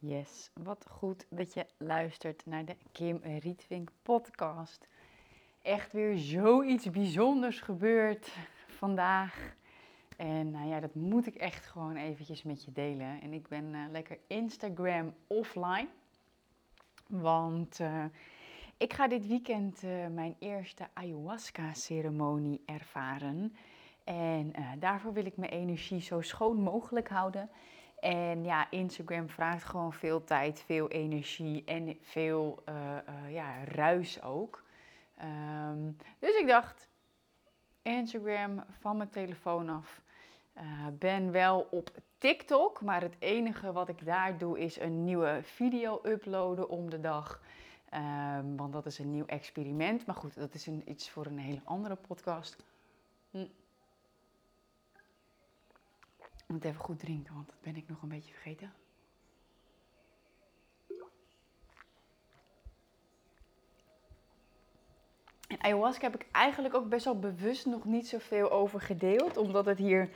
Yes, wat goed dat je luistert naar de Kim Rietvink podcast. Echt weer zoiets bijzonders gebeurd vandaag. En nou ja, dat moet ik echt gewoon eventjes met je delen. En ik ben uh, lekker Instagram offline. Want uh, ik ga dit weekend uh, mijn eerste ayahuasca-ceremonie ervaren. En daarvoor wil ik mijn energie zo schoon mogelijk houden. En ja, Instagram vraagt gewoon veel tijd, veel energie en veel uh, uh, ja, ruis ook. Um, dus ik dacht, Instagram van mijn telefoon af. Uh, ben wel op TikTok, maar het enige wat ik daar doe is een nieuwe video uploaden om de dag. Um, want dat is een nieuw experiment. Maar goed, dat is een, iets voor een hele andere podcast. Hm. Moet even goed drinken, want dat ben ik nog een beetje vergeten. En ayahuasca heb ik eigenlijk ook best wel bewust nog niet zoveel over gedeeld, omdat het hier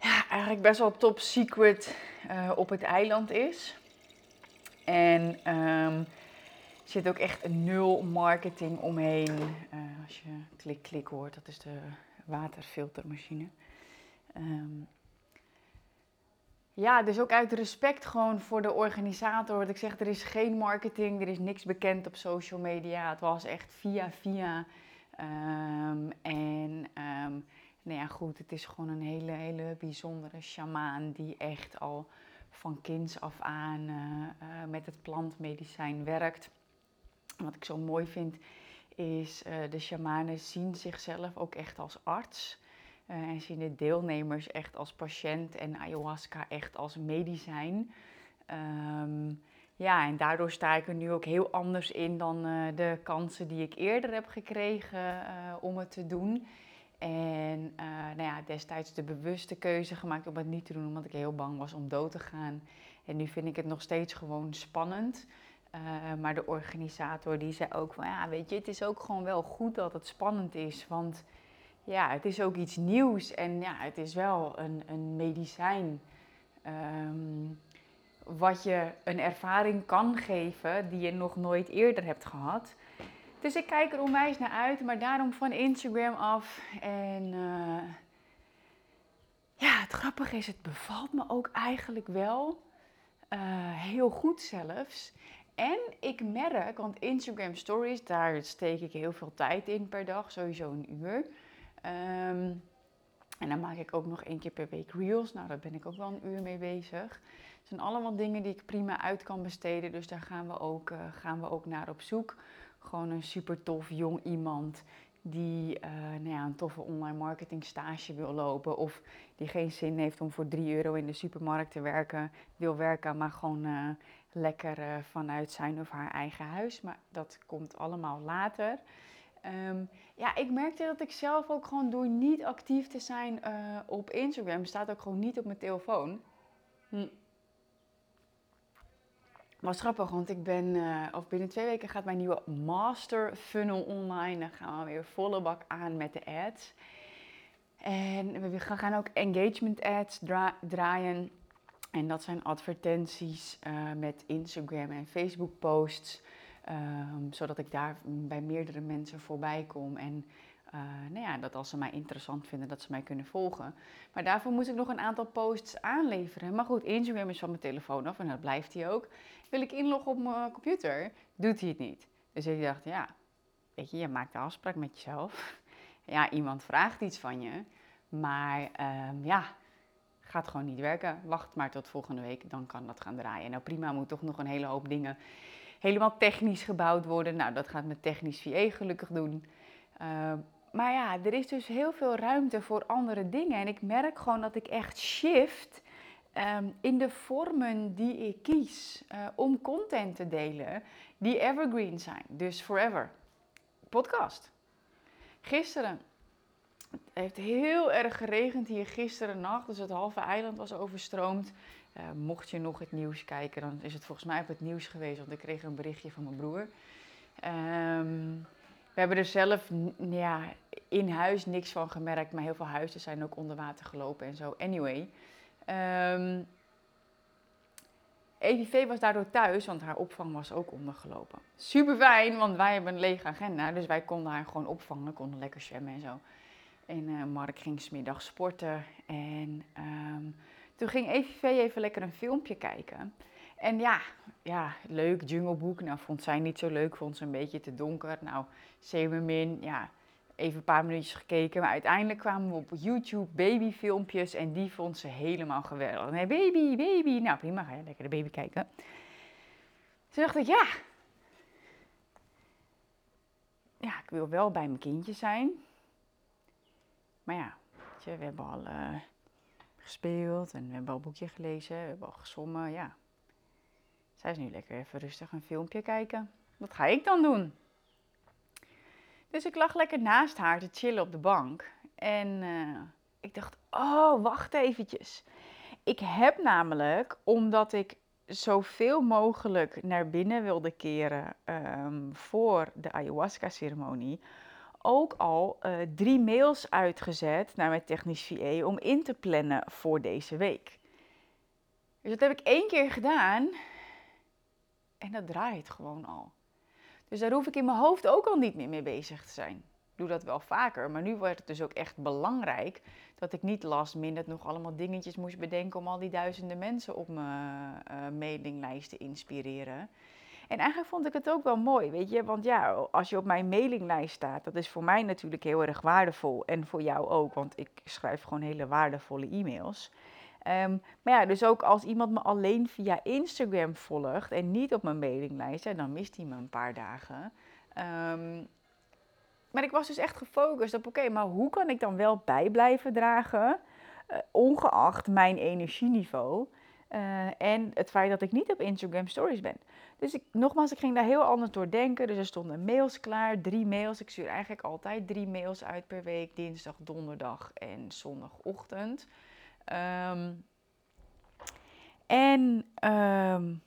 ja, eigenlijk best wel top secret uh, op het eiland is. En um, er zit ook echt nul marketing omheen. Uh, als je klik klik hoort, dat is de waterfiltermachine. Um, ja, dus ook uit respect gewoon voor de organisator. Wat ik zeg, er is geen marketing, er is niks bekend op social media. Het was echt via via. Um, en um, nou ja, goed, het is gewoon een hele, hele bijzondere shamaan die echt al van kinds af aan uh, uh, met het plantmedicijn werkt. Wat ik zo mooi vind is, uh, de shamanen zien zichzelf ook echt als arts. Uh, en zien de deelnemers echt als patiënt en ayahuasca echt als medicijn. Um, ja, en daardoor sta ik er nu ook heel anders in dan uh, de kansen die ik eerder heb gekregen uh, om het te doen. En nou ja, destijds de bewuste keuze gemaakt om het niet te doen, omdat ik heel bang was om dood te gaan. En nu vind ik het nog steeds gewoon spannend. maar de organisator die zei ook ja, weet je, het is ook gewoon wel goed dat het spannend is, want ja, het is ook iets nieuws en ja, het is wel een, een medicijn. Um, wat je een ervaring kan geven die je nog nooit eerder hebt gehad. Dus ik kijk er onwijs naar uit, maar daarom van Instagram af. En uh, ja, het grappige is, het bevalt me ook eigenlijk wel uh, heel goed zelfs. En ik merk, want Instagram Stories, daar steek ik heel veel tijd in per dag, sowieso een uur. Um, en dan maak ik ook nog één keer per week reels. Nou, daar ben ik ook wel een uur mee bezig. Het zijn allemaal dingen die ik prima uit kan besteden. Dus daar gaan we ook, uh, gaan we ook naar op zoek. Gewoon een super tof jong iemand die uh, nou ja, een toffe online marketing stage wil lopen. Of die geen zin heeft om voor 3 euro in de supermarkt te werken, wil werken, maar gewoon uh, lekker vanuit zijn of haar eigen huis. Maar dat komt allemaal later. Um, ja, ik merkte dat ik zelf ook gewoon door niet actief te zijn uh, op Instagram, staat ook gewoon niet op mijn telefoon. Hm. Was grappig, want ik ben, uh, of binnen twee weken gaat mijn nieuwe master funnel online. Dan gaan we weer volle bak aan met de ads. En we gaan ook engagement ads dra draaien. En dat zijn advertenties uh, met Instagram en Facebook posts. Um, zodat ik daar bij meerdere mensen voorbij kom. En uh, nou ja, dat als ze mij interessant vinden, dat ze mij kunnen volgen. Maar daarvoor moet ik nog een aantal posts aanleveren. Maar goed, Instagram is van mijn telefoon af en dat blijft hij ook. Wil ik inloggen op mijn computer, doet hij het niet. Dus ik dacht, ja, weet je, je maakt de afspraak met jezelf. Ja, iemand vraagt iets van je. Maar um, ja, gaat gewoon niet werken. Wacht maar tot volgende week, dan kan dat gaan draaien. Nou prima, moet toch nog een hele hoop dingen helemaal technisch gebouwd worden. Nou, dat gaat met technisch VA gelukkig doen. Uh, maar ja, er is dus heel veel ruimte voor andere dingen. En ik merk gewoon dat ik echt shift um, in de vormen die ik kies uh, om content te delen die evergreen zijn. Dus forever. Podcast. Gisteren. Het heeft heel erg geregend hier gisteren nacht. Dus het halve eiland was overstroomd. Uh, mocht je nog het nieuws kijken, dan is het volgens mij op het nieuws geweest, want ik kreeg een berichtje van mijn broer. Um, we hebben er zelf ja, in huis niks van gemerkt, maar heel veel huizen zijn ook onder water gelopen en zo. Anyway. Um, EVV was daardoor thuis, want haar opvang was ook ondergelopen. Super fijn, want wij hebben een lege agenda. Dus wij konden haar gewoon opvangen, konden lekker zwemmen en zo. En uh, Mark ging smiddag sporten. En ehm, toen ging EVV even lekker een filmpje kijken. En ja, ja, leuk, Jungle Book. Nou, vond zij niet zo leuk, vond ze een beetje te donker. Nou, Semermin, ja, even een paar minuutjes gekeken. Maar uiteindelijk kwamen we op YouTube babyfilmpjes en die vond ze helemaal geweldig. Nee, baby, baby. Nou, prima, ga je lekker de baby kijken. Toen dacht ik, ja. Ja, ik wil wel bij mijn kindje zijn. Maar ja, we hebben al uh, gespeeld en we hebben al een boekje gelezen, we hebben al gezongen, ja. Zij is nu lekker even rustig een filmpje kijken. Wat ga ik dan doen? Dus ik lag lekker naast haar te chillen op de bank. En uh, ik dacht, oh, wacht eventjes. Ik heb namelijk, omdat ik zoveel mogelijk naar binnen wilde keren um, voor de ayahuasca-ceremonie, ook al uh, drie mails uitgezet naar mijn technisch VA om in te plannen voor deze week. Dus dat heb ik één keer gedaan en dat draait gewoon al. Dus daar hoef ik in mijn hoofd ook al niet meer mee bezig te zijn. Ik doe dat wel vaker, maar nu wordt het dus ook echt belangrijk dat ik niet last minute nog allemaal dingetjes moest bedenken om al die duizenden mensen op mijn uh, mailinglijst te inspireren. En eigenlijk vond ik het ook wel mooi, weet je, want ja, als je op mijn mailinglijst staat, dat is voor mij natuurlijk heel erg waardevol en voor jou ook, want ik schrijf gewoon hele waardevolle e-mails. Um, maar ja, dus ook als iemand me alleen via Instagram volgt en niet op mijn mailinglijst, dan mist hij me een paar dagen. Um, maar ik was dus echt gefocust op, oké, maar hoe kan ik dan wel bij blijven dragen, uh, ongeacht mijn energieniveau uh, en het feit dat ik niet op Instagram Stories ben. Dus ik, nogmaals, ik ging daar heel anders door denken. Dus er stonden mails klaar, drie mails. Ik stuur eigenlijk altijd drie mails uit per week, dinsdag, donderdag en zondagochtend. Um, en um,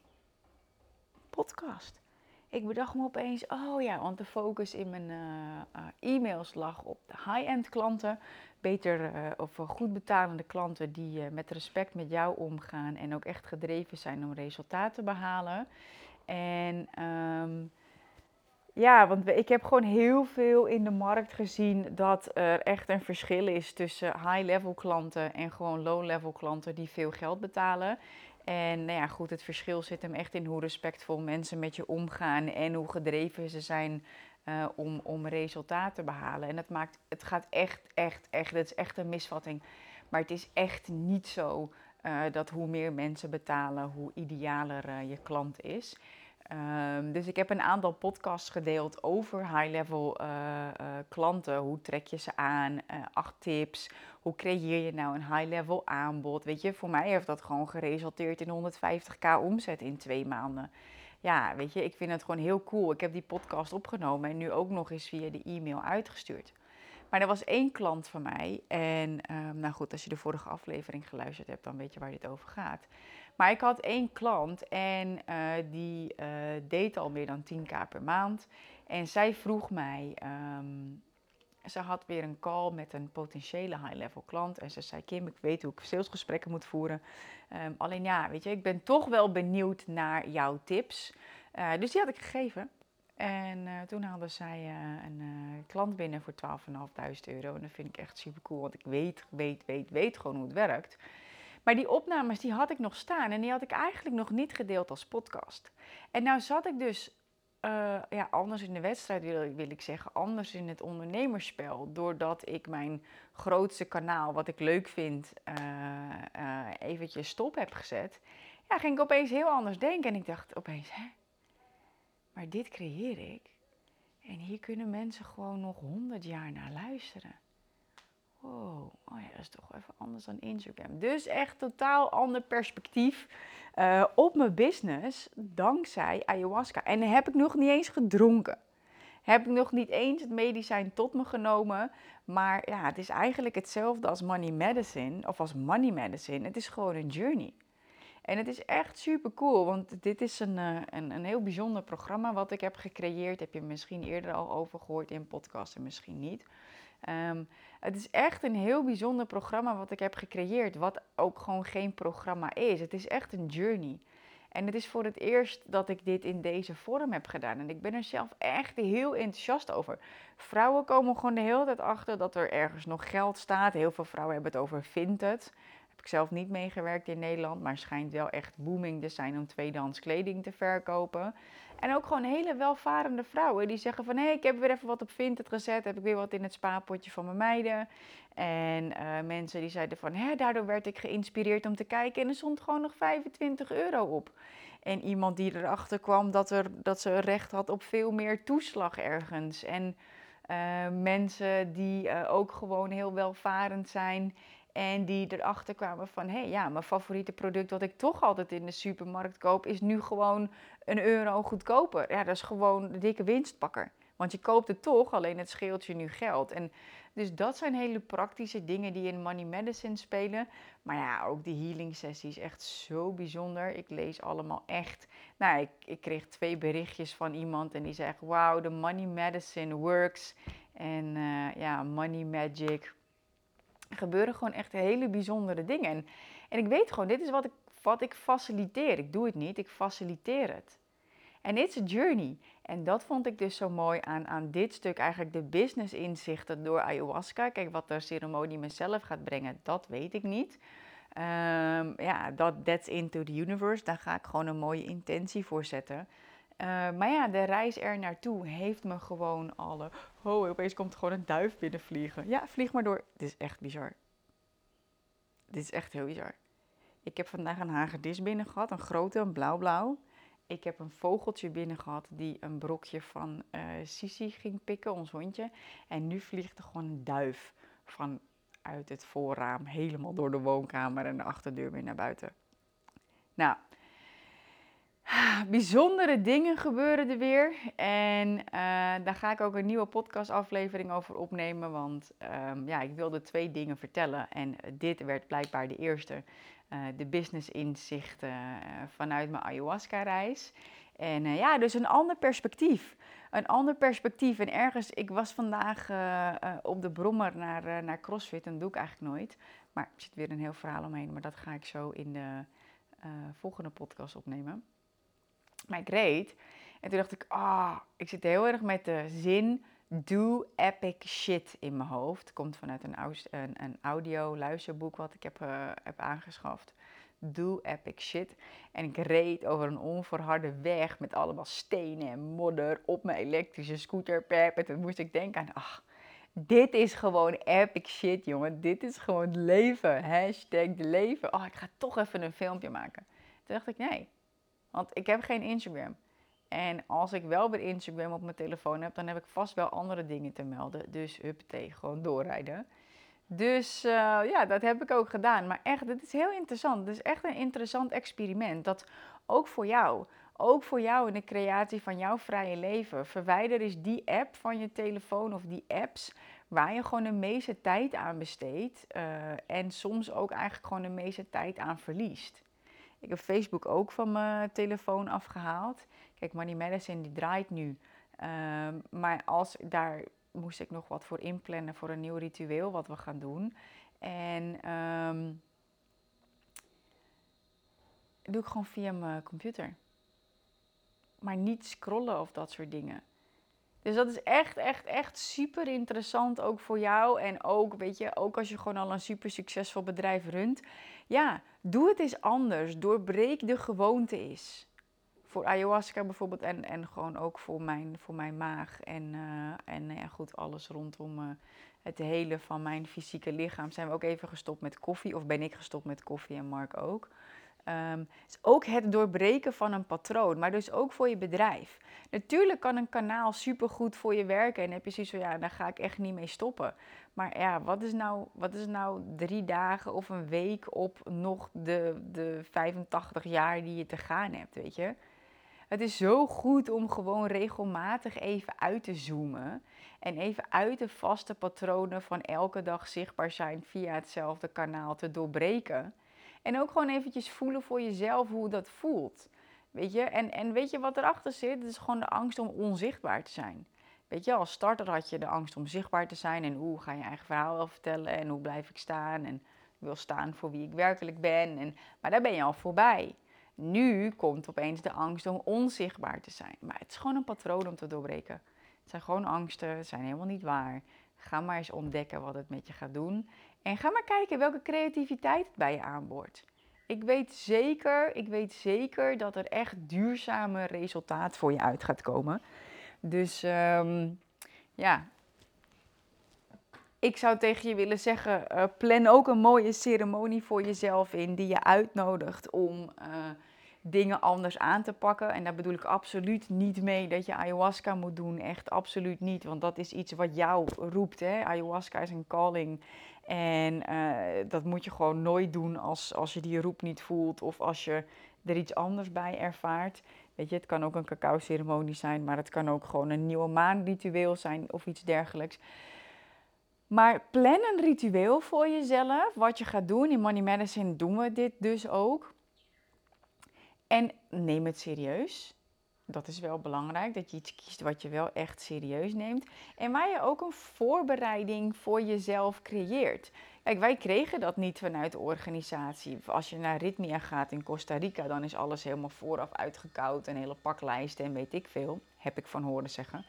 podcast. Ik bedacht me opeens, oh ja, want de focus in mijn uh, uh, e-mails lag op de high-end klanten. Beter uh, of goed betalende klanten die met respect met jou omgaan en ook echt gedreven zijn om resultaten te behalen. En um, ja, want ik heb gewoon heel veel in de markt gezien dat er echt een verschil is tussen high-level klanten en gewoon low-level klanten die veel geld betalen. En nou ja, goed, het verschil zit hem echt in hoe respectvol mensen met je omgaan en hoe gedreven ze zijn uh, om, om resultaten te behalen. En het, maakt, het gaat echt, echt, echt, het is echt een misvatting. Maar het is echt niet zo uh, dat hoe meer mensen betalen, hoe idealer uh, je klant is. Um, dus ik heb een aantal podcasts gedeeld over high-level uh, uh, klanten. Hoe trek je ze aan? Uh, acht tips. Hoe creëer je nou een high-level aanbod? Weet je, voor mij heeft dat gewoon geresulteerd in 150k omzet in twee maanden. Ja, weet je, ik vind het gewoon heel cool. Ik heb die podcast opgenomen en nu ook nog eens via de e-mail uitgestuurd. Maar er was één klant van mij. En um, nou goed, als je de vorige aflevering geluisterd hebt, dan weet je waar dit over gaat. Maar ik had één klant en uh, die uh, deed al meer dan 10k per maand. En zij vroeg mij, um, ze had weer een call met een potentiële high-level klant. En ze zei, Kim, ik weet hoe ik salesgesprekken moet voeren. Um, alleen ja, weet je, ik ben toch wel benieuwd naar jouw tips. Uh, dus die had ik gegeven. En uh, toen hadden zij uh, een uh, klant binnen voor 12.500 euro. En dat vind ik echt super cool, want ik weet, weet, weet, weet gewoon hoe het werkt. Maar die opnames die had ik nog staan en die had ik eigenlijk nog niet gedeeld als podcast. En nou zat ik dus ja, anders in de wedstrijd, wil, wil, ik zeggen, anders in het ondernemerspel. Doordat ik mijn grootste kanaal, wat ik leuk vind, eventjes stop heb gezet. Ja, ging ik opeens heel anders denken. En ik dacht opeens, hè, maar dit creëer ik. En hier kunnen mensen gewoon nog honderd jaar naar luisteren. Wow, oh ja, dat is toch even anders dan Instagram. Dus echt totaal ander perspectief uh, op mijn business dankzij ayahuasca. En heb ik nog niet eens gedronken. Heb ik nog niet eens het medicijn tot me genomen. Maar ja, het is eigenlijk hetzelfde als money medicine of als money medicine. Het is gewoon een journey. En het is echt super cool, want dit is een, uh, een, een heel bijzonder programma wat ik heb gecreëerd. Heb je misschien eerder al over gehoord in podcasten, misschien niet. Um, het is echt een heel bijzonder programma wat ik heb gecreëerd, wat ook gewoon geen programma is. Het is echt een journey. En het is voor het eerst dat ik dit in deze vorm heb gedaan. En ik ben er zelf echt heel enthousiast over. Vrouwen komen gewoon de hele tijd achter dat er ergens nog geld staat. Heel veel vrouwen hebben het over Vinted. Heb ik zelf niet meegewerkt in Nederland, maar schijnt wel echt booming te zijn om tweedehands kleding te verkopen. En ook gewoon hele welvarende vrouwen die zeggen van... hé, ik heb weer even wat op Vinted gezet. Heb ik weer wat in het spaarpotje van mijn meiden. En uh, mensen die zeiden van... Hé, daardoor werd ik geïnspireerd om te kijken. En er stond gewoon nog 25 euro op. En iemand die erachter kwam dat, er, dat ze recht had op veel meer toeslag ergens. En uh, mensen die uh, ook gewoon heel welvarend zijn... En die erachter kwamen van, hé hey, ja, mijn favoriete product wat ik toch altijd in de supermarkt koop, is nu gewoon een euro goedkoper. Ja, dat is gewoon de dikke winstpakker. Want je koopt het toch, alleen het scheelt je nu geld. En dus dat zijn hele praktische dingen die in Money Medicine spelen. Maar ja, ook die healing sessies, echt zo bijzonder. Ik lees allemaal echt. Nou, ik, ik kreeg twee berichtjes van iemand en die zegt: Wauw, de Money Medicine works. En uh, ja, Money Magic. Gebeuren gewoon echt hele bijzondere dingen. En, ik weet gewoon, dit is wat ik, wat ik faciliteer. Ik doe het niet, ik faciliteer het. En it's a journey. En dat vond ik dus zo mooi aan, aan dit stuk, eigenlijk de business inzichten door ayahuasca. Kijk, wat de ceremonie mezelf gaat brengen, dat weet ik niet. Um, ja, dat that's into the universe, daar ga ik gewoon een mooie intentie voor zetten. Uh, maar ja, de reis er naartoe heeft me gewoon alle... Oh, opeens komt gewoon een duif binnenvliegen. Ja, vlieg maar door. Dit is echt bizar. Dit is echt heel bizar. Ik heb vandaag een hagedis binnen gehad, een grote, een blauw-blauw. Ik heb een vogeltje binnen gehad die een brokje van uh, Sisi ging pikken, ons hondje. En nu vliegt er gewoon een duif vanuit het voorraam helemaal door de woonkamer en de achterdeur weer naar buiten. Nou, bijzondere dingen gebeuren er weer. En uh, daar ga ik ook een nieuwe podcastaflevering over opnemen. Want um, ja, ik wilde twee dingen vertellen. En dit werd blijkbaar de eerste. Uh, de business inzichten vanuit mijn ayahuasca-reis. En ja, dus een ander perspectief. Een ander perspectief. En ergens, ik was vandaag op de brommer naar, naar CrossFit. En dat doe ik eigenlijk nooit. Maar er zit weer een heel verhaal omheen. Maar dat ga ik zo in de volgende podcast opnemen. Ik reed. En toen dacht ik, ah, ik zit heel erg met de zin do epic shit in mijn hoofd. Komt vanuit een, een, een audio luisterboek wat ik heb, uh, heb aangeschaft. Do epic shit. En ik reed over een onverharde weg met allemaal stenen en modder op mijn elektrische scooter. En toen moest ik denken aan, ach, dit is gewoon epic shit, jongen. Dit is gewoon leven. Hashtag leven. Oh, ik ga toch even een filmpje maken. Toen dacht ik, nee, want ik heb geen Instagram. En als ik wel weer Instagram op mijn telefoon heb, dan heb ik vast wel andere dingen te melden. Dus huppatee, gewoon doorrijden. Dus uh, ja, dat heb ik ook gedaan. Maar echt, dit is heel interessant. Het is echt een interessant experiment. Dat ook voor jou, ook voor jou in de creatie van jouw vrije leven. Verwijder eens die app van je telefoon of die apps waar je gewoon de meeste tijd aan besteedt. Uh, en soms ook eigenlijk gewoon de meeste tijd aan verliest. Ik heb Facebook ook van mijn telefoon afgehaald. Kijk, Money Medicine die draait nu. Um, maar als daar moest ik nog wat voor inplannen voor een nieuw ritueel wat we gaan doen. En um, doe ik gewoon via mijn computer. Maar niet scrollen of dat soort dingen. Dus dat is echt, echt, echt super interessant ook voor jou. En ook, weet je, ook als je gewoon al een super succesvol bedrijf runt. Ja, doe het eens anders. Doorbreek de gewoonte eens. Voor ayahuasca bijvoorbeeld en, en gewoon ook voor mijn, voor mijn maag. En, uh, en ja, goed, alles rondom uh, het hele van mijn fysieke lichaam. Zijn we ook even gestopt met koffie. Of ben ik gestopt met koffie en Mark ook. Um, is ook het doorbreken van een patroon, maar dus ook voor je bedrijf. Natuurlijk kan een kanaal supergoed voor je werken en heb je zoiets van ja, daar ga ik echt niet mee stoppen. Maar ja, wat is nou, wat is nou drie dagen of een week op nog de, de 85 jaar die je te gaan hebt, weet je? Het is zo goed om gewoon regelmatig even uit te zoomen en even uit de vaste patronen van elke dag zichtbaar zijn via hetzelfde kanaal te doorbreken. En ook gewoon eventjes voelen voor jezelf hoe dat voelt. Weet je, en, en weet je wat erachter zit? Het is gewoon de angst om onzichtbaar te zijn. Weet je, als starter had je de angst om zichtbaar te zijn. En hoe ga je eigen verhaal wel vertellen? En hoe blijf ik staan? En wil staan voor wie ik werkelijk ben. En, maar daar ben je al voorbij. Nu komt opeens de angst om onzichtbaar te zijn. Maar het is gewoon een patroon om te doorbreken. Het zijn gewoon angsten, het zijn helemaal niet waar. Ga maar eens ontdekken wat het met je gaat doen. En ga maar kijken welke creativiteit het bij je aanboort. Ik weet zeker, ik weet zeker dat er echt duurzame resultaat voor je uit gaat komen. Dus ehm, ja, ik zou tegen je willen zeggen, uh, plan ook een mooie ceremonie voor jezelf in die je uitnodigt om uh, dingen anders aan te pakken. En daar bedoel ik absoluut niet mee dat je ayahuasca moet doen. Echt absoluut niet, want dat is iets wat jou roept. Hè? Ayahuasca is een calling. En uh, dat moet je gewoon nooit doen als, als je die roep niet voelt of als je er iets anders bij ervaart. Weet je, het kan ook een cacao-ceremonie zijn, maar het kan ook gewoon een nieuwe maanritueel zijn of iets dergelijks. Maar plan een ritueel voor jezelf, wat je gaat doen. In Money Medicine doen we dit dus ook. En neem het serieus. Dat is wel belangrijk, dat je iets kiest wat je wel echt serieus neemt. En waar je ook een voorbereiding voor jezelf creëert. Kijk, wij kregen dat niet vanuit de organisatie. Als je naar Ritmia gaat in Costa Rica, dan is alles helemaal vooraf uitgekoud. Een hele paklijst en weet ik veel. Heb ik van horen zeggen.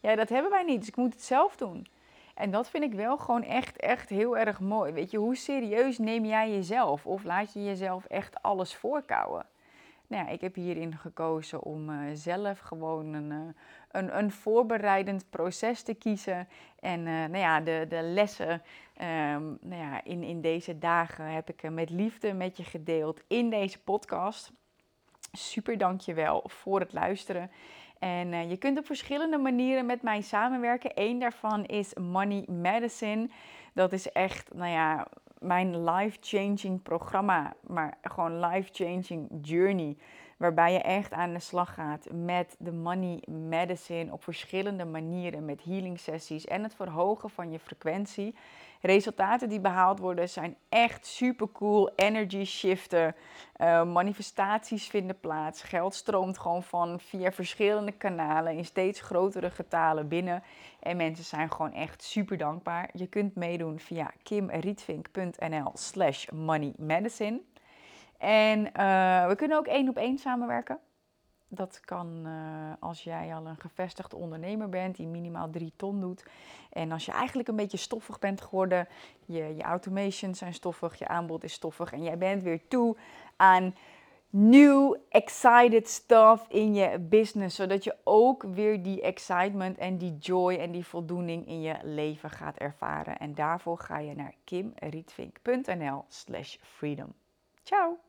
Ja, dat hebben wij niet, dus ik moet het zelf doen. En dat vind ik wel gewoon echt, echt heel erg mooi. Weet je, hoe serieus neem jij jezelf? Of laat je jezelf echt alles voorkouwen? Nou ja, ik heb hierin gekozen om uh, zelf gewoon een, uh, een, een, voorbereidend proces te kiezen. En uh, nou ja, de, de lessen um, nou ja, in, in deze dagen heb ik met liefde met je gedeeld in deze podcast. Super dankjewel voor het luisteren. En je kunt op verschillende manieren met mij samenwerken. Eén daarvan is Money Medicine. Dat is echt, nou ja, mijn life-changing programma, maar gewoon life-changing journey. Waarbij je echt aan de slag gaat met de money medicine op verschillende manieren. Met healing sessies en het verhogen van je frequentie. Resultaten die behaald worden zijn echt super cool. Energy shiften, uh, manifestaties vinden plaats. Geld stroomt gewoon van via verschillende kanalen in steeds grotere getalen binnen. En mensen zijn gewoon echt super dankbaar. Je kunt meedoen via kimrietvink.nl slash moneymedicine. En uh, we kunnen ook één op één samenwerken. Dat kan uh, als jij al een gevestigd ondernemer bent die minimaal drie ton doet. En als je eigenlijk een beetje stoffig bent geworden, je, je automations zijn stoffig, je aanbod is stoffig en jij bent weer toe aan new excited stuff in je business. Zodat je ook weer die excitement en die joy en die voldoening in je leven gaat ervaren. En daarvoor ga je naar kimrietvink.nl slash freedom. Ciao!